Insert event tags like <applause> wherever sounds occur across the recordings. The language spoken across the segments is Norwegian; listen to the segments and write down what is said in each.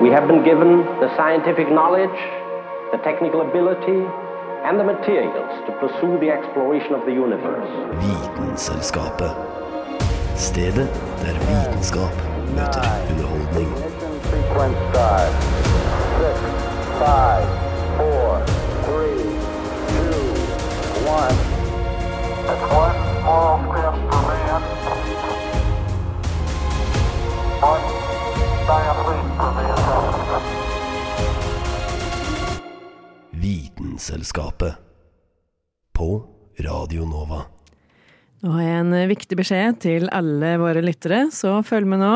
We have been given the scientific knowledge, the technical ability, and the materials to pursue the exploration of the universe. Vitenselskapet. Stedet der vitenskap møter underholdning. Ignition sequence start. Six, five, four, three, two, one. Vitenselskapet. På Radio Nova. Nå har jeg en eh, viktig beskjed til alle våre lyttere, så følg med nå.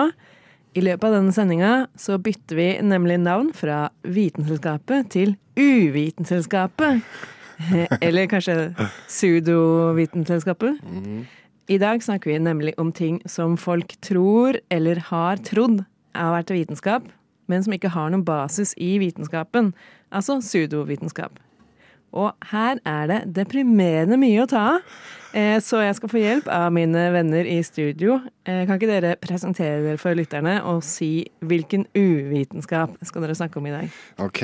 I løpet av denne sendinga så bytter vi nemlig navn fra Vitenselskapet til Uvitenselskapet. <laughs> Eller kanskje Sudovitenselskapet. I dag snakker vi nemlig om ting som folk tror eller har trodd har vært vitenskap, men som ikke har noen basis i vitenskapen. Altså pseudovitenskap. Og her er det deprimerende mye å ta av. Eh, Så jeg skal få hjelp av mine venner i studio. Eh, Kan ikke dere presentere dere for lytterne og si hvilken uvitenskap skal dere snakke om i dag? Ok,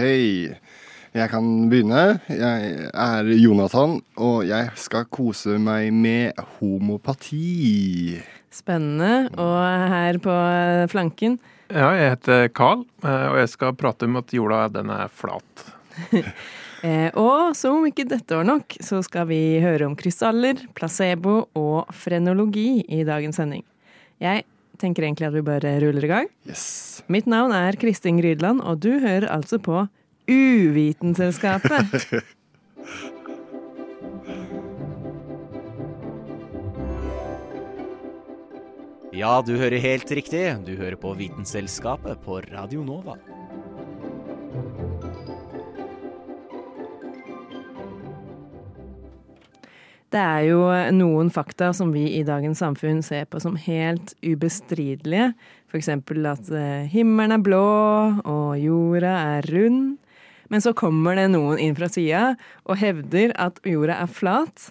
jeg kan begynne. Jeg er Jonathan, og jeg skal kose meg med homopati. Spennende. Og her på flanken Ja, jeg heter Carl, eh, og jeg skal prate om at jorda den er flat. <laughs> Eh, Og som om ikke dette var nok, så skal vi høre om krystaller, placebo og frenologi i dagens sending. Jeg tenker egentlig at vi bare ruller i gang. Yes. Mitt navn er Kristin Grydland, og du hører altså på Uvitenselskapet. <laughs> Ja, du hører helt riktig. Du hører på Vitenselskapet på Radio Nova. Det er jo noen fakta som vi i dagens samfunn ser på som helt ubestridelige. F.eks. at eh, himmelen er blå og jorda er rund. Men så kommer det noen inn fra sida og hevder at jorda er flat.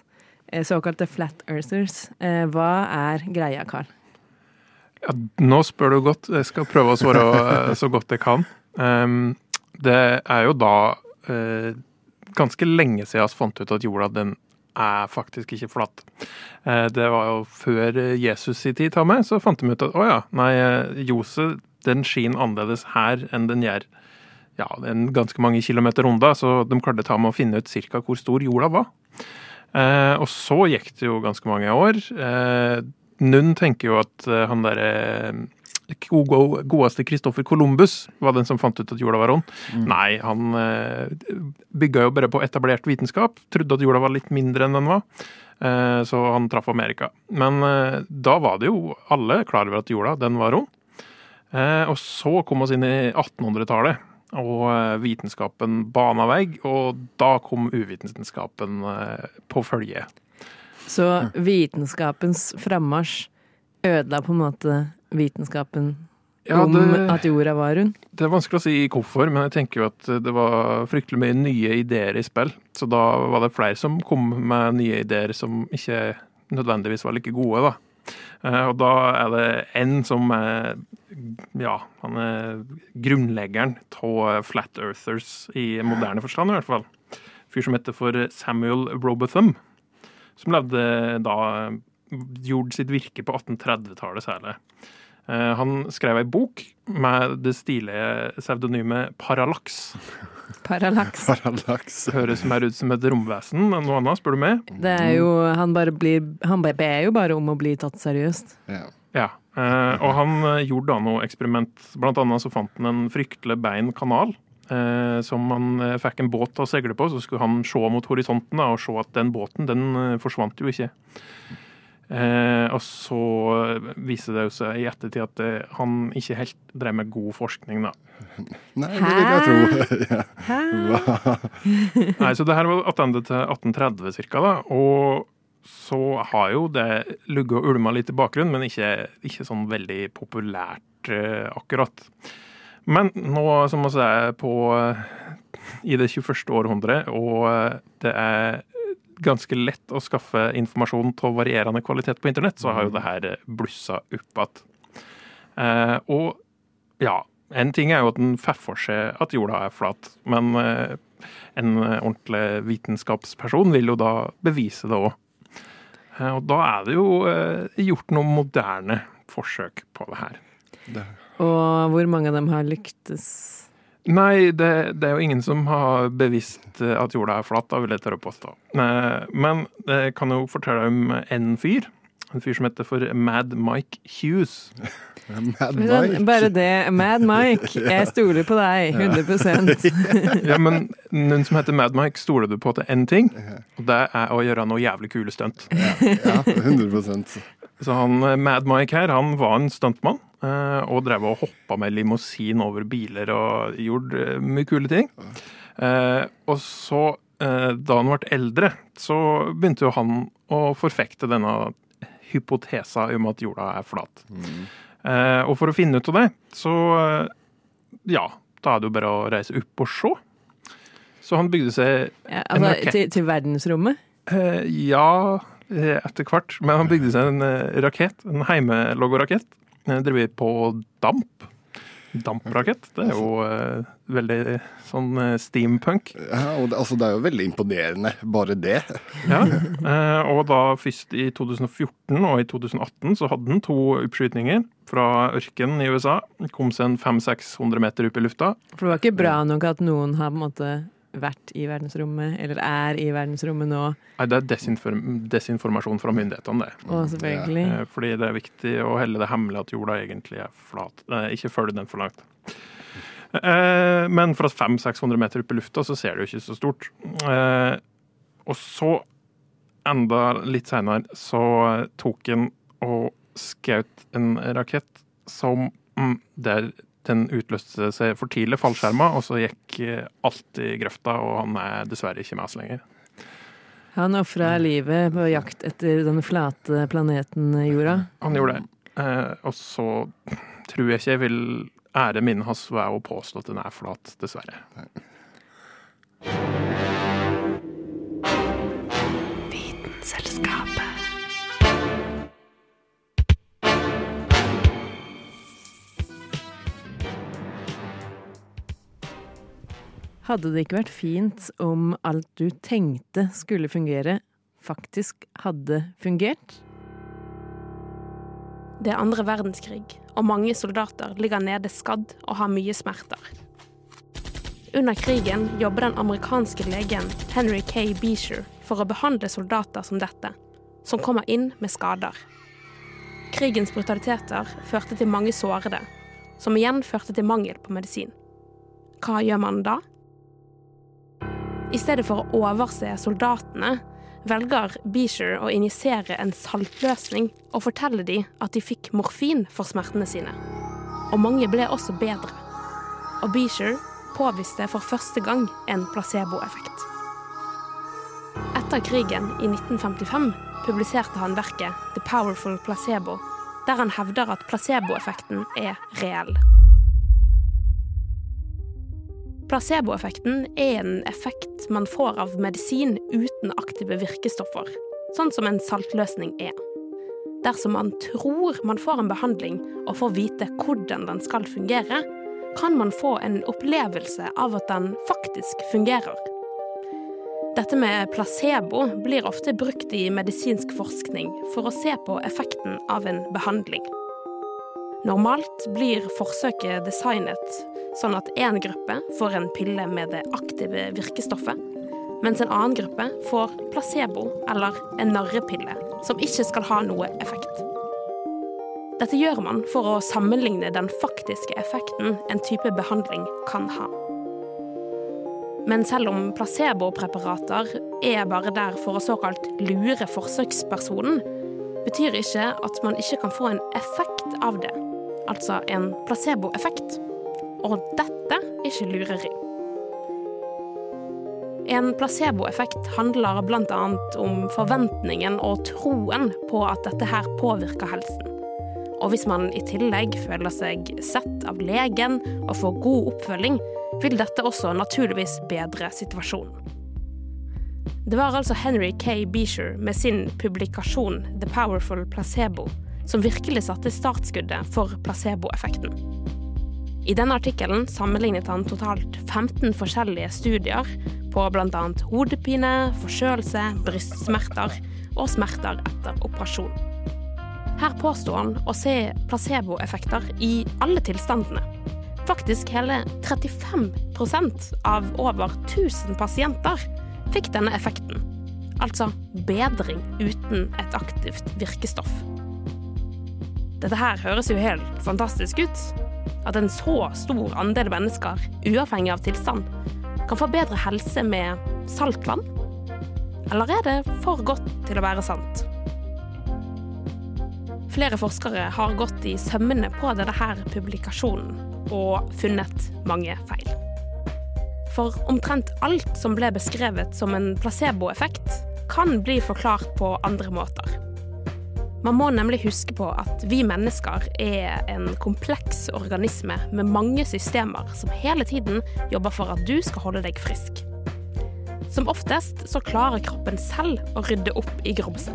Eh, Såkalte flat earthers. Eh, Hva er greia, Carl? Ja, nå spør du godt. Jeg skal prøve å svare så godt jeg kan. Ehm, det er jo da ganske lenge siden vi fant ut at jorda den er faktisk ikke flat. Eh, det var jo før Jesus i tid, ta meg, så fant de ut at å ja, nei, eh, ljoset den skinner annerledes her enn den gjør ja, en ganske mange kilometer unna, så de klarte ta med å finne ut cirka hvor stor jorda var. Eh, og så gikk det jo ganske mange år. Eh, Nunn tenker jo at eh, han derre godeste Kristoffer Columbus var den som fant ut at jorda var rund. Nei, han eh, bygga jo bare på etablert vitenskap. Trodde at jorda var litt mindre enn den var. Eh, så han traff Amerika. Men eh, da var det jo alle klar over at jorda, den var rund. Eh, og så kom oss inn i 1800-tallet, og vitenskapen bana vei. Og da kom uvitenskapen på følge. Så vitenskapens frammarsj ødela på en måte vitenskapen Ja, om at jorda var rund? Det er vanskelig å si hvorfor, men jeg tenker jo at det var fryktelig mye nye ideer i spill. Så da var det flere som kom med nye ideer som ikke nødvendigvis var like gode, da. Eh, Og da er det en som er Ja, han er grunnleggeren av Flat Earthers i moderne forstand, i hvert fall. Fyr som heter for Samuel Robotham. Som levde da Gjorde sitt virke på 1830-tallet særlig. Eh, Han skrev ei bok med det stilige pseudonymet Parallax. Parallax. <laughs> Parallax. Høres mer ut som et romvesen enn noe annet, spør du meg. Det er jo Han bare blir Han ber jo bare om å bli tatt seriøst. Ja. Ja. eh, Og han eh, gjorde da noe eksperiment. Blant annet så fant han en fryktelig bein kanal. eh, Som han eh, fikk en båt til å seile på, så skulle han se mot horisonten da, og se at den båten den eh, forsvant jo ikke. Eh, og så viser det seg i ettertid at det, han ikke helt drev med god forskning, da. <laughs> Nei, det vil jeg tro. <laughs> ja. Hæ? <laughs> Nei, så det her var tilbake til 1830 cirka, da. Og så har jo det ligget og ulma litt i bakgrunnen, men ikke, ikke sånn veldig populært eh, akkurat. Men nå som vi er på eh, i det 21. århundret, og eh, det er ganske lett å skaffe informasjon av varierende kvalitet på internett, så har jo det her blussa opp igjen. Eh, og ja, En ting er jo at den får for seg at jorda er flat, men eh, en ordentlig vitenskapsperson vil jo da bevise det òg. Og da er det jo eh, gjort noen moderne forsøk på det her. Og hvor mange av dem har lyktes? Nei, det, det er jo ingen som har bevisst eh, at jorda er flat, da vil jeg tørre å påstå. Eh, Men jeg kan jo fortelle om en fyr. En fyr som heter for Mad Mike Hughes. <laughs> Mad Men Mike. Bare det. Mad Mike, <laughs> jeg stoler på deg 100% <laughs> Ja, men noen som heter Mad Mike, stoler du på til én ting, og det er å gjøre noe jævlig kule stunt. Ja, 100% Så han eh, Mad Mike her, han var en stuntmann. Eh, Og drev og hoppa med limousin over biler og gjorde eh, mye kule ting. Eh, Og så, da han ble eldre, så begynte jo han å forfekte denne hypotesa om at jorda er flat. Mm. Og for å finne ut av det, så ja, da er det jo bare å reise opp og se. Så han bygde seg ja, En altså, rakett. til, til verdensrommet? Ja, etter hvert. Men han bygde seg en rakett, en heimeloggorakett, drevet på damp. Damprakett. Det er jo eh, veldig sånn eh, steampunk. Ja, og det, altså, det er jo veldig imponerende, bare det. <laughs> Ja. Eh, og da først i 2014 og i 2018 så hadde han to oppskytninger fra ørkenen i USA. Kom seg en 500-600 meter opp i lufta. For det var ikke bra nok at noen har på en måte vært i verdensrommet, eller er i verdensrommet nå. Nei, det er desinform desinformasjon fra myndighetene, det. Å, selvfølgelig Eh, Fordi det er viktig å helle det hemmelig at jorda egentlig er flat. Ikke følge den for langt. Eh, Men fra 500-600 meter opp i lufta så ser det jo ikke så stort. Eh, Og så, enda litt seinere, så tok en og skjøt en rakett som mm, der den utløste seg for tidlig, fallskjerma, og så gikk eh, alt i grøfta, og han er dessverre ikke med oss lenger. Han ofra livet på jakt etter den flate planeten jorda. Han gjorde det. Eh, og så tror jeg ikke jeg vil ære minnet hans ved å påstå at den er flat, dessverre. Hadde det ikke vært fint om alt du tenkte skulle fungere, faktisk hadde fungert? Det er andre verdenskrig, og mange soldater ligger nede skadd og har mye smerter. Under krigen jobber den amerikanske legen Henry K. Beecher for å behandle soldater som dette, som kommer inn med skader. Krigens brutaliteter førte til mange sårede, som igjen førte til mangel på medisin. Hva gjør man da? I stedet for å overse soldatene, velger Beecher å injisere en saltløsning og fortelle de at de fikk morfin for smertene sine. Og mange ble også bedre. Og Beecher påviste for første gang en placeboeffekt. Etter krigen i 1955 publiserte han verket The Powerful Placebo, der han hevder at placeboeffekten er reell. Placeboeffekten er en effekt man får av medisin uten aktive virkestoffer, sånn som en saltløsning er. Dersom man tror man får en behandling og får vite hvordan den skal fungere, kan man få en opplevelse av at den faktisk fungerer. Dette med placebo blir ofte brukt i medisinsk forskning for å se på effekten av en behandling. Normalt blir forsøket designet sånn at én gruppe får en pille med det aktive virkestoffet, mens en annen gruppe får placebo eller en narrepille som ikke skal ha noe effekt. Dette gjør man for å sammenligne den faktiske effekten en type behandling kan ha. Men selv om placebopreparater er bare der for å såkalt lure forsøkspersonen, betyr ikke at man ikke kan få en effekt av det, altså en placeboeffekt. Og dette er ikke lureri. En placeboeffekt handler bl.a. om forventningen og troen på at dette her påvirker helsen. Og hvis man i tillegg føler seg sett av legen og får god oppfølging, vil dette også naturligvis bedre situasjonen. Det var altså Henry K. Beecher med sin publikasjon The Powerful Placebo som virkelig satte startskuddet for placeboeffekten. I denne artikkelen sammenlignet han totalt 15 forskjellige studier på bl.a. hodepine, forkjølelse, brystsmerter og smerter etter operasjon. Her påstår han å se placeboeffekter i alle tilstandene. Faktisk hele 35% av over 1000 pasienter fikk denne effekten. Altså bedring uten et aktivt virkestoff. Dette her høres jo helt fantastisk ut. At en så stor andel mennesker, uavhengig av tilstand, kan få bedre helse med saltvann? Eller er det for godt til å være sant? Flere forskere har gått i sømmene på denne publikasjonen og funnet mange feil. For omtrent alt som ble beskrevet som en placeboeffekt, kan bli forklart på andre måter. Man må nemlig huske på at vi mennesker er en kompleks organisme med mange systemer som hele tiden jobber for at du skal holde deg frisk. Som oftest så klarer kroppen selv å rydde opp i grumset.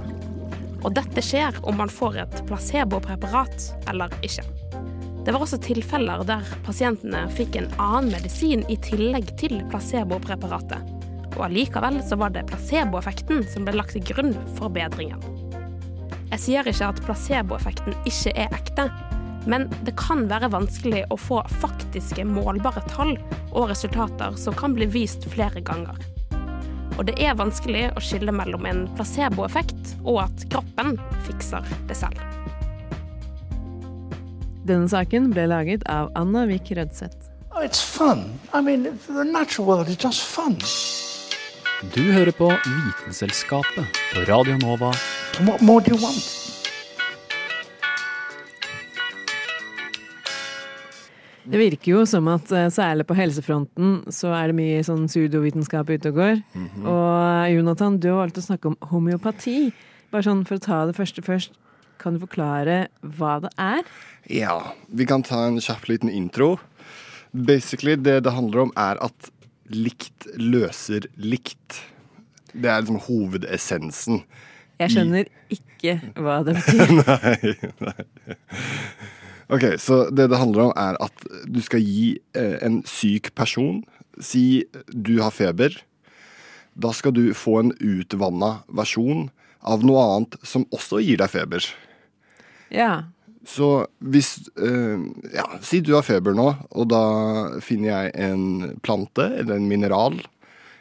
Og dette skjer om man får et placebopreparat eller ikke. Det var også tilfeller der pasientene fikk en annen medisin i tillegg til placebopreparatet. Og allikevel så var det placeboeffekten som ble lagt til grunn for bedringen. Jeg sier ikke at placeboeffekten ikke er ekte, men det kan være vanskelig å få faktiske målbare tall og resultater som kan bli vist flere ganger. Og det er vanskelig å skille mellom en placeboeffekt og at kroppen fikser det selv. Denne saken ble laget av Anna Vik Rødseth. Oh, it's fun. I mean, the natural world is just fun. Du hører på Vitenselskapet på Radio Nova. What more do you want? Det virker jo som at eh, særlig på helsefronten så er det mye sånn pseudovitenskap ute og går. Og Jonathan, du har valgt å snakke om homeopati. Bare sånn for å ta det første først. Kan du forklare hva det er? Ja, vi kan ta en kjapp liten intro. Basically, det det handler om, er at likt løser likt. Det er liksom hovedessensen. Jeg skjønner ikke hva det <laughs> betyr. nei, nei. Ok, så det det handler om er at du skal gi eh, en syk person Si du har feber. Da skal du få en utvanna versjon av noe annet som også gir deg feber. Ja. Så hvis eh, Ja, si du har feber nå, og da finner jeg en plante eller en mineral,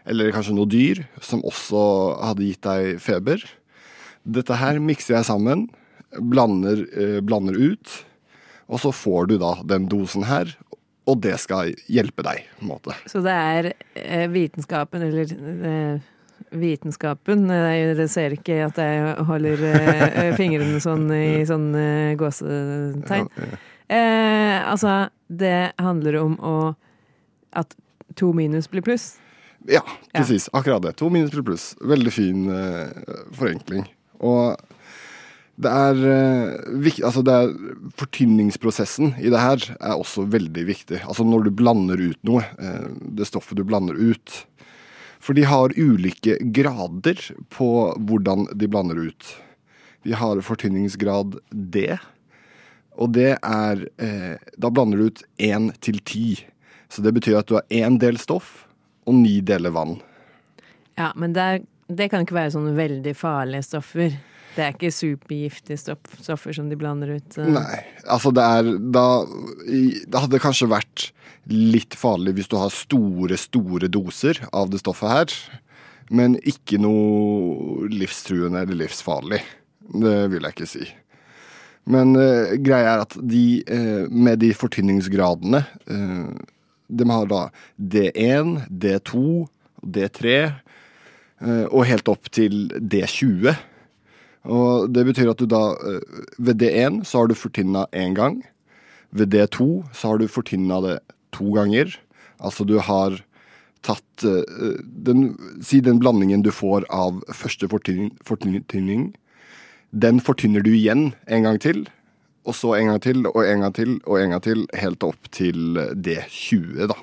eller kanskje noe dyr, som også hadde gitt deg feber. Dette her mikser jeg sammen, blander, eh, blander ut, og så får du da den dosen her, og det skal hjelpe deg, på en måte. Så det er eh, vitenskapen, eller vitenskapen Dere ser ikke at jeg holder eh, <laughs> fingrene sånn i sånn eh, gåsetegn. Eh, altså, det handler om å At to minus blir pluss. Ja, presis. Akkurat det. To minus blir pluss. Veldig fin eh, forenkling. Og det er, eh, viktig, altså det er Fortynningsprosessen i det her er også veldig viktig. Altså når du blander ut noe, eh, det stoffet du blander ut. For de har ulike grader på hvordan de blander ut. Vi har fortynningsgrad D, og det er eh, Da blander du ut én til ti. Så det betyr at du har én del stoff og ni deler vann. Ja, men det, er, det kan ikke være sånne veldig farlige stoffer. Det er ikke supergiftige stoff, stoffer som de blander ut. Uh... Nei, altså det er da Det hadde kanskje vært litt farlig hvis du har store, store doser av det stoffet her. Men ikke noe livstruende eller livsfarlig. Det vil jeg ikke si. Men uh, greia er at de uh, med de fortynningsgradene De har da D1, D2, D3 eh, og helt opp til D20. Og det betyr at du da eh, Ved D1 så har du fortynna én gang. Ved D2 så har du fortynna det to ganger. Altså du har tatt eh, den, Si den blandingen du får av første fortynning. Den fortynner du igjen en gang til. Og så en gang til og en gang til og en gang til, helt opp til D20, da.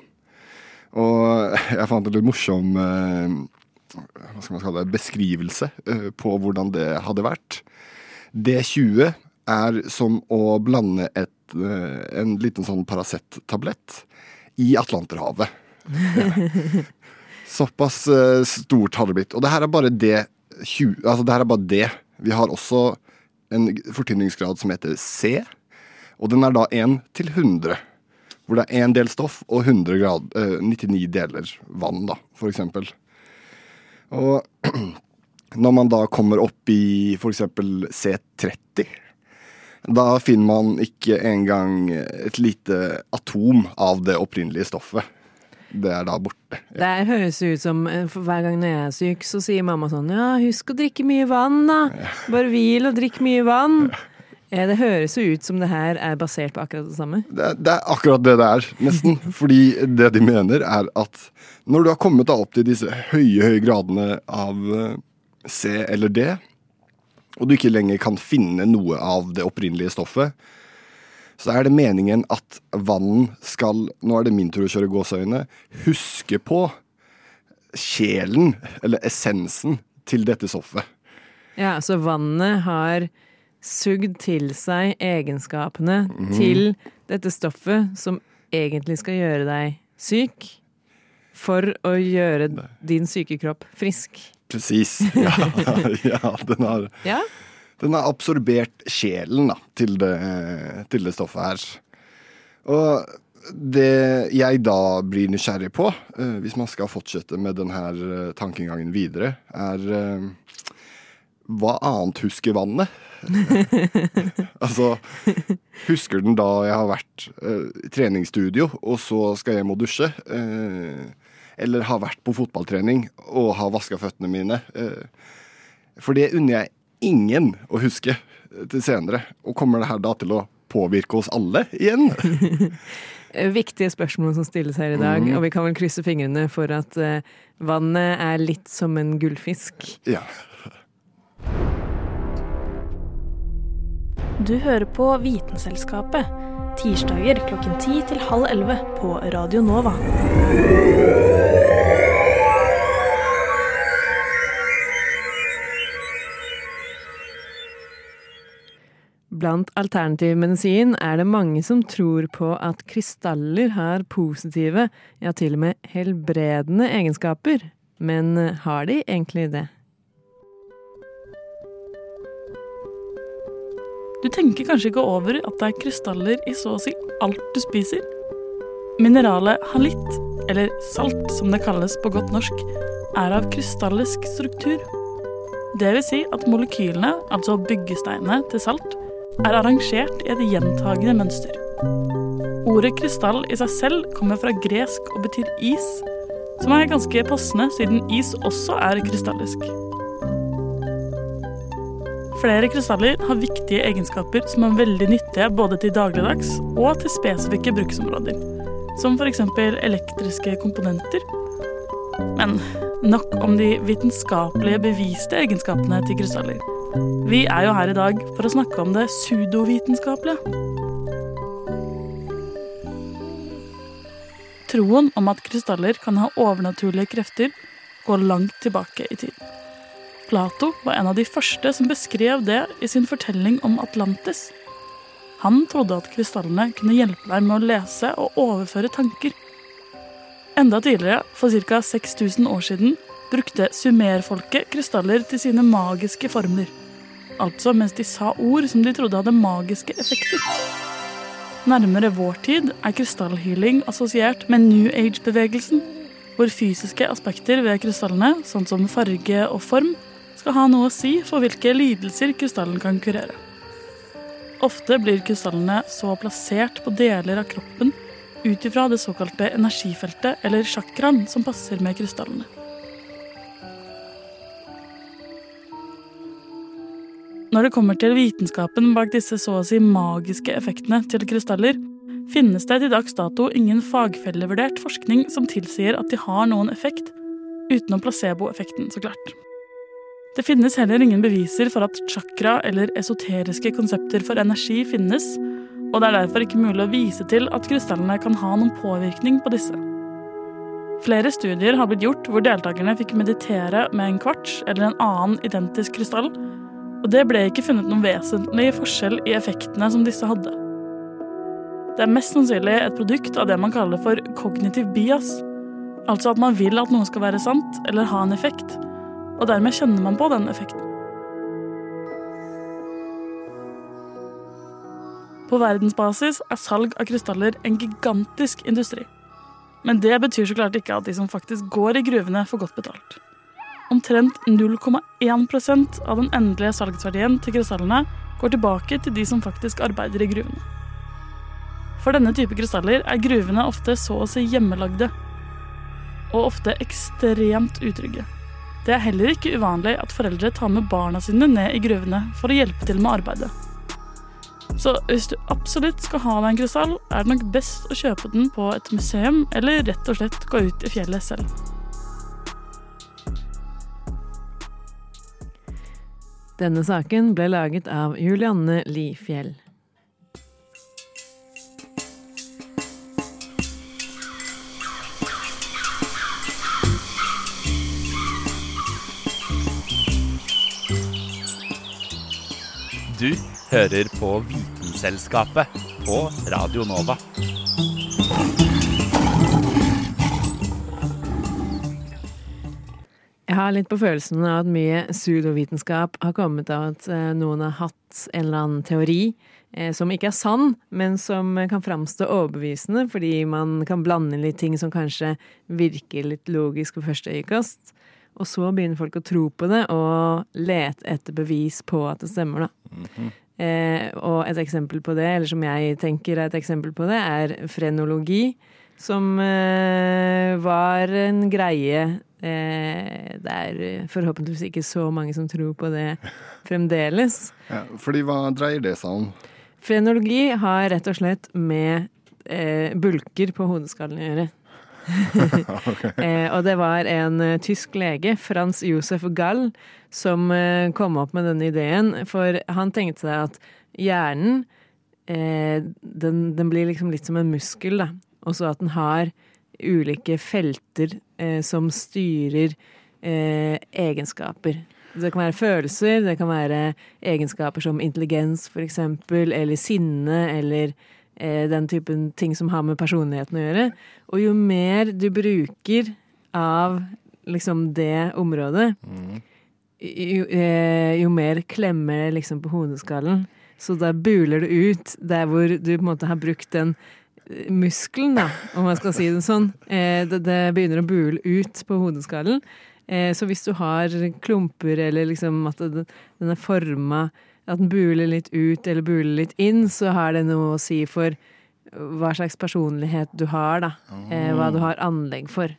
Og <laughs> jeg fant en litt morsom eh, hva skal man kalle det, beskrivelse eh, på hvordan det hadde vært. D20 er som å blande et, eh, en liten sånn Paracet-tablett i Atlanterhavet. <laughs> Såpass eh, stort har det blitt. Og det her er bare D. 20, altså det her er bare det. Vi har også en fortynningsgrad som heter C, og den er da 1 til 100. Hvor det er én del stoff og 100 grad, eh, 99 deler vann, da, for eksempel. Og <clears throat> når man da kommer opp i f.eks. C30, da finner man ikke engang et lite atom av det opprinnelige stoffet. Det er da borte. Det høres ut som eh, for hver gang når jeg er syk, så sier mamma sånn Ja, husk å drikke mye vann, da. Bare hvil og drikk mye vann. Eh, Det høres jo ut som det her er basert på akkurat det samme. Det, er- det er akkurat det det er, nesten. <laughs> Fordi det de mener, er at når du har kommet deg opp til disse høye, høye gradene av eh, C eller D, og du ikke lenger kan finne noe av det opprinnelige stoffet, så er det meningen at vann skal, nå er det min tur å kjøre gåseøyne, huske på sjelen, eller essensen, til dette stoffet. Ja, så vannet har sugd til seg egenskapene Mhm. til dette stoffet som egentlig skal gjøre deg syk, for å gjøre din syke kropp frisk. Presis. <laughs> Ja, ja den har Ja? Den har absorbert sjelen da, til, det, til det stoffet her. Og det jeg da blir nysgjerrig på, eh, hvis man skal fortsette med denne tankegangen videre, er eh, hva annet husker vannet? <laughs> altså, husker den da jeg har vært eh, i treningsstudio, og så skal jeg hjem og dusje? Eh, eller har vært på fotballtrening og har vaska føttene mine? Eh, for det unner jeg ingen å huske til senere. Og kommer det her da til å påvirke oss alle igjen? Eh, <laughs> Viktige spørsmål som stilles her i dag, mm. og vi kan vel krysse fingrene for at eh, vannet er litt som en gullfisk. Ja. Du hører på Vitenselskapet. Tirsdager klokken ti til halv 11 på Radio Nova. Blant alternativ medisin er det mange som tror på at krystaller har positive, ja til og med helbredende egenskaper. Men har de egentlig det? Du tenker kanskje ikke over at det er krystaller i så å si alt du spiser. Mineralet halitt, eller salt som det kalles på godt norsk, er av krystallisk struktur. Det vil si at molekylene, altså byggesteinene til salt, er arrangert i et gjentagende mønster. Ordet krystall i seg selv kommer fra gresk og betyr is, som er ganske passende siden is også er krystallisk. Flere krystaller har viktige egenskaper som er veldig nyttige både til dagligdags og til spesifikke bruksområder, som f.eks. elektriske komponenter. Men nok om de vitenskapelige beviste egenskapene til krystaller. Vi er jo her i dag for å snakke om det pseudovitenskapelige. Troen om at krystaller kan ha overnaturlige krefter, går langt tilbake i tid. Plato var en av de første som beskrev det i sin fortelling om Atlantis. Han trodde at krystallene kunne hjelpe deg med å lese og overføre tanker. Enda tidligere, for ca. 6000 år siden, brukte sumerfolket krystaller til sine magiske formler. Altså mens de sa ord som de trodde hadde magiske effekter. Nærmere vår tid er krystallhealing assosiert med New Age-bevegelsen, hvor fysiske aspekter ved krystallene, sånn som farge og form, skal ha noe å si for hvilke lidelser krystallen kan kurere. Ofte blir krystallene så plassert på deler av kroppen ut ifra det såkalte energifeltet eller chakraen som passer med krystallene. Når det kommer til vitenskapen bak disse så å si magiske effektene til krystaller, finnes det til dags dato ingen fagfellevurdert forskning som tilsier at de har noen effekt, utenom placeboeffekten, så klart. Det finnes heller ingen beviser for at chakra eller esoteriske konsepter for energi finnes, og det er derfor ikke mulig å vise til at krystallene kan ha noen påvirkning på disse. Flere studier har blitt gjort hvor deltakerne fikk meditere med en kvarts eller en annen identisk krystall, Og det ble ikke funnet noen vesentlig forskjell i effektene som disse hadde. Det er mest sannsynlig et produkt av det man kaller for kognitiv bias. Altså at man vil at noe skal være sant eller ha en effekt, og dermed kjenner man på den effekten. På verdensbasis er salg av krystaller en gigantisk industri. Men det betyr så klart ikke at de som faktisk går i gruvene, får godt betalt. Omtrent 0,1 av den endelige salgsverdien til krystallene går tilbake til de som faktisk arbeider i gruvene. For denne type krystaller er gruvene ofte så å si hjemmelagde, og ofte ekstremt utrygge. Det er heller ikke uvanlig at foreldre tar med barna sine ned i gruvene for å hjelpe til med arbeidet. Så hvis du absolutt skal ha deg en krystall, er det nok best å kjøpe den på et museum, eller rett og slett gå ut i fjellet selv. Denne saken ble laget av Julianne Lifjell. Du hører på Vitenselskapet på Radio Nova. Jeg har litt på følelsen av at mye pseudovitenskap har kommet av at eh, noen har hatt en eller annen teori eh, som ikke er sann, men som kan framstå overbevisende fordi man kan blande inn litt ting som kanskje virker litt logisk ved første øyekast. Og så begynner folk å tro på det og lete etter bevis på at det stemmer, da. Eh, og et eksempel på det, eller som jeg tenker er et eksempel på det, er frenologi. Som eh, var en greie eh, Det er forhåpentligvis ikke så mange som tror på det fremdeles. <laughs> Ja, fordi hva dreier det seg om? Frenologi har rett og slett med eh, bulker på hodeskallen å gjøre. <laughs> eh, og det var en uh, tysk lege, Frans Josef Gall, som uh, kom opp med denne ideen. For han tenkte seg at hjernen, eh, den, den blir liksom litt som en muskel, da. Og så at den har ulike felter eh, som styrer eh, egenskaper. Det kan være følelser, det kan være egenskaper som intelligens, for eksempel, eller sinne, eller den typen ting som har med personligheten å gjøre. Og jo mer du bruker av liksom det området, jo, eh, jo mer klemmer det liksom på hodeskallen. Så da buler det ut der hvor du på en måte har brukt den eh, muskelen, da, om man skal si det sånn. Eh, det, det begynner å bule ut på hodeskallen. Eh, så hvis du har klumper, eller liksom at den er forma At den buler litt ut eller buler litt inn, så har det noe å si for hva slags personlighet du har, da. Eh, hva du har anlegg for.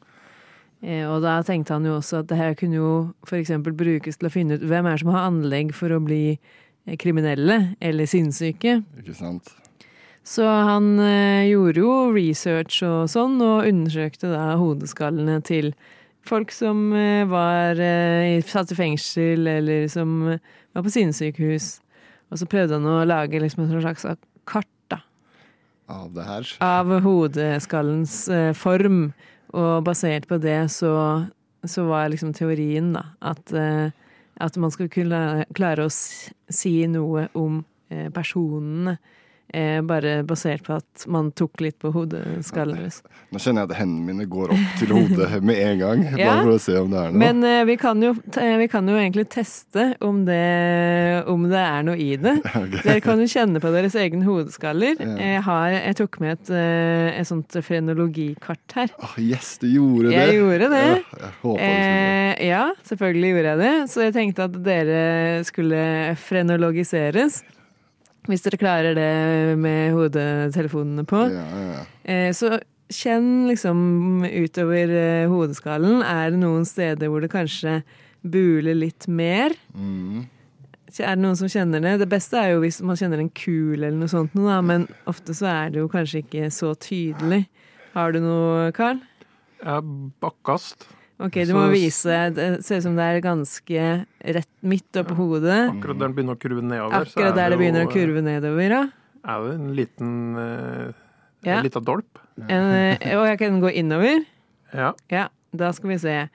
Eh, og da tenkte han jo også at det her kunne jo f.eks. brukes til å finne ut hvem er det som har anlegg for å bli eh, kriminelle eller sinnssyke. Ikke sant? Så han eh, gjorde jo research og sånn, og undersøkte da hodeskallene til folk som var satt i fengsel, eller som var på sinnssykehus. Og så prøvde han å lage liksom et slags kart da, Av det her. av hodeskallens eh, form. Og basert på det så, så var liksom teorien da at, eh, at man skulle kunne klare å si noe om eh, personene. Eh, bare basert på at man tok litt på hodeskallen deres. Nå kjenner jeg at hendene mine går opp til hodet <laughs> med en gang. Bare Ja. for å se om det er noe. Men eh, vi, kan jo, vi kan jo egentlig teste om det, om det er noe i det. <laughs> Okay. Dere kan jo kjenne på deres egne hodeskaller. Ja. Jeg, har, jeg tok med et, eh, et sånt frenologikart her. Oh, yes, du gjorde det. Jeg gjorde det. Ja, jeg håpet du det. Eh, ja, selvfølgelig gjorde jeg det. Så jeg tenkte at dere skulle frenologiseres. Hvis dere klarer det med hodetelefonene på. Ja, ja, ja. Eh, så kjenn liksom utover eh, hodeskallen. Er det noen steder hvor det kanskje buler litt mer? Mm. Er det noen som kjenner det? Det beste er jo hvis man kjenner en kul eller noe sånt, nå da, men ofte så er det jo kanskje ikke så tydelig. Har du noe, Carl? Ja, bakkast. Ok, du Så- må vise. Det ser ut som det er ganske rett midt oppå hodet. Akkurat der den begynner å kurve nedover. Akkurat er der det jo, begynner å kurve nedover, ja. Er det en liten uh, Ja. En liten dolp. En, eh, og jeg kan gå innover. Ja. Ja, da skal vi se.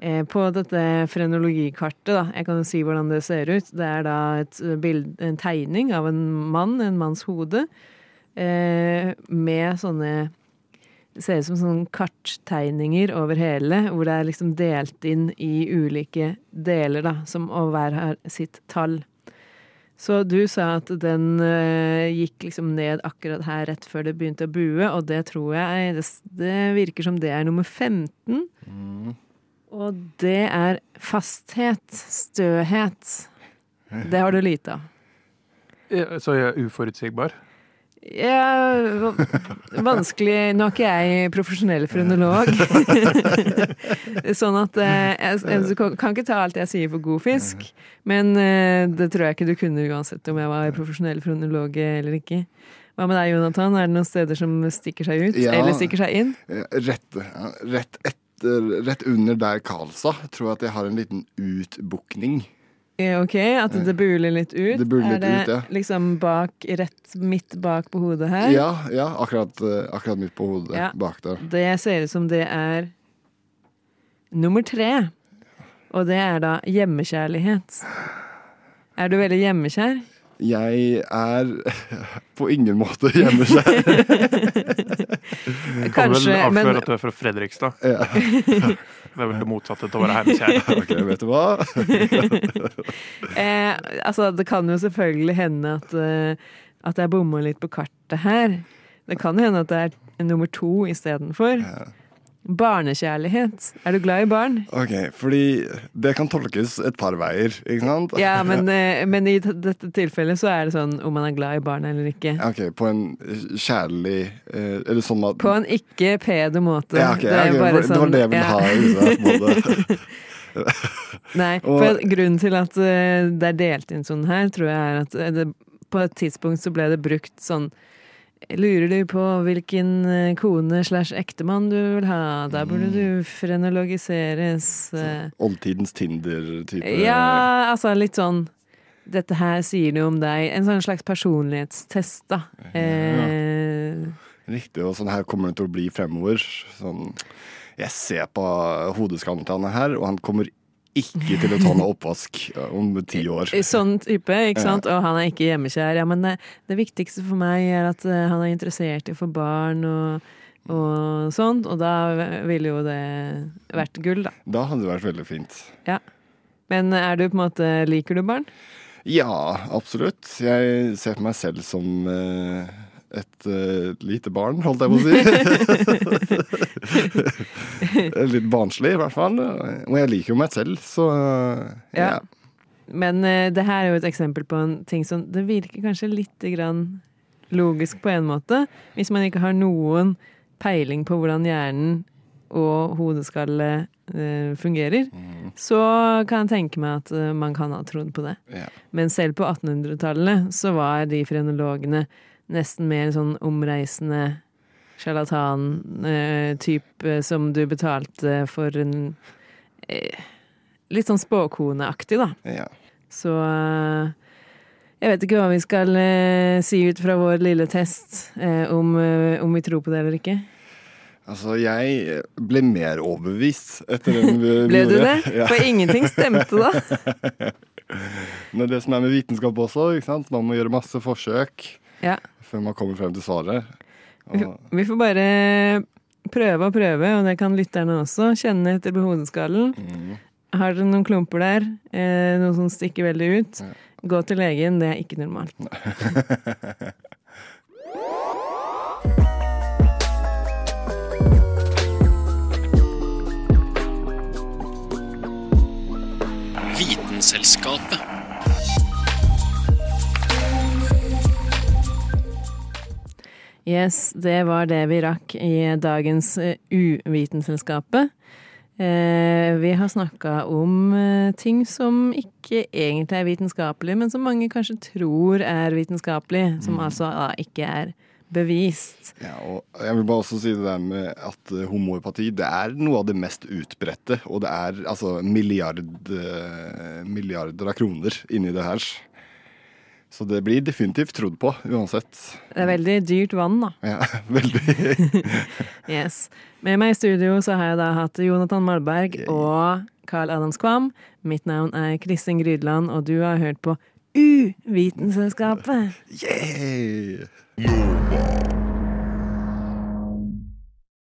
Eh, På dette frenologikartet, da, jeg kan jo si hvordan det ser ut, det er da bild, en tegning av en mann, en manns hode, eh, med sånne Det ser ut som sånne karttegninger over hele, hvor det er liksom delt inn i ulike deler, da, som og hver har sitt tall. Så du sa at den uh, gikk liksom ned akkurat her rett før det begynte å bue, og det tror jeg Det, det virker som det er nummer 15. Og det er fasthet, støhet. Det har du lite av. Ja, Så jeg er uforutsigbar? Ja, vanskelig Nå er ikke jeg profesjonell frenolog. <laughs> sånn at eh, jeg, jeg kan ikke ta alt jeg sier for god fisk. Men eh, det tror jeg ikke du kunne uansett om jeg var profesjonell frenolog eller ikke. Hva med deg, Jonathan? Er det noen steder som stikker seg ut? Ja. Eller stikker seg inn? Eh, Rett, rett, etter, rett under der Karl sa, tror jeg at jeg har en liten utbukning. Eh, Ok, at det buler litt ut? Det buler er litt det ut, ja. liksom bak, rett midt bak på hodet her? Ja, ja akkurat, eh, akkurat midt på hodet Ja. bak der. Det ser ut som det er nummer tre. Og det er da hjemmekjærlighet. Er du veldig hjemmekjær? Jeg er <laughs> på ingen måte hjemme <laughs> Kan vel Kanskje, avsløre men at du er fra Fredrikstad. Ja. <laughs> Det er vel det motsatte til å være hjemmekjær. ok, vet du hva? eh, altså, det kan jo selvfølgelig hende at, eh, at jeg bomma litt på kartet her. Det kan hende at det er nummer to istedenfor. Barnekjærlighet. Er du glad i barn? Ok, fordi det kan tolkes et par veier, ikke sant? Ja, men, <laughs> eh, men i dette tilfellet så er det sånn om man er glad i barn eller ikke. Ok, på en kjærlig eh, Eller sånn at På en ikke pedo måte. Ja, ok, Det er okay, bare for- det var sånn- det jeg ville ja. ha både. <laughs> Nei, Og- for grunnen til at eh, det er delt inn sånn her, tror jeg er at eh, det, på et tidspunkt så ble det brukt sånn Lurer du på hvilken eh, kone slash ektemann du vil ha? Da burde Mm. du frenologiseres. eh. Oldtidens Tinder-type. Ja, altså litt sånn Dette her sier noe om deg. En sånn slags personlighetstest, da. Eh, Riktig, og sånn her kommer det til å bli fremover. Sånn, jeg ser på hodeskallen til han her, og han kommer ikke til å ta noe oppvask om ti år. Sånn type, ikke sant? Og han er ikke hjemmekjær. Ja, men det, det viktigste for meg er at eh, han er interessert i å få barn og, og sånt, og da ville jo det vært gull, da. Da hadde det vært veldig fint. Ja. Men er du på en måte Liker du barn? Ja, absolutt. Jeg ser på meg selv som eh, et uh, lite barn, holdt jeg på å si. <laughs> Litt barnslig, i hvert fall. Og jeg liker jo meg selv, så uh, ja. Men uh, det her er jo et eksempel på en ting som Det virker kanskje litt grann logisk på en måte, hvis man ikke har noen peiling på hvordan hjernen og hodeskallet eh, fungerer, så kan jeg tenke meg at man kan ha trodd på det. Ja. Men selv på 1800-tallet så var de frenologene nesten mer sånn omreisende sjarlatan-type som du betalte for en eh, Litt sånn spåkoneaktig, da. Ja. Så eh, jeg vet ikke hva vi skal eh, si ut fra vår lille test, eh, om, eh, om vi tror på det eller ikke. Altså, jeg ble mer overbevist etter den vi <laughs> Ble du det? Ja. For ingenting stemte da. <laughs> Men det som er med vitenskap også? Man må gjøre masse forsøk Ja. før man kommer frem til svaret. Og... vi får bare prøve og prøve, og det kan lytterne også. Kjenne etter på hodeskallen. Har dere noen klumper der, eh, noe som stikker veldig ut, gå til legen. Det er ikke normalt. Vitenselskapet. Yes, det var det vi rakk i dagens eh, Uvitenselskapet. Eh, vi har snakka om eh, ting som ikke egentlig er vitenskapelig, men som mange kanskje tror er vitenskapelig, som altså da ikke er bevist. Ja, og jeg vil bare også si det der med at homoepati det er noe av det mest utbredte. Og det er altså milliard, milliarder av kroner inni det her. Så det blir definitivt trodd på, uansett. Det er veldig dyrt vann, da. Ja, <laughs> veldig. <laughs> Yes. Med meg i studio så har jeg da hatt Jonathan Malberg og Carl Adams Kvam. Mitt navn er Kristin Grydland, og du har hørt på Uvitenselskapet. Yeah!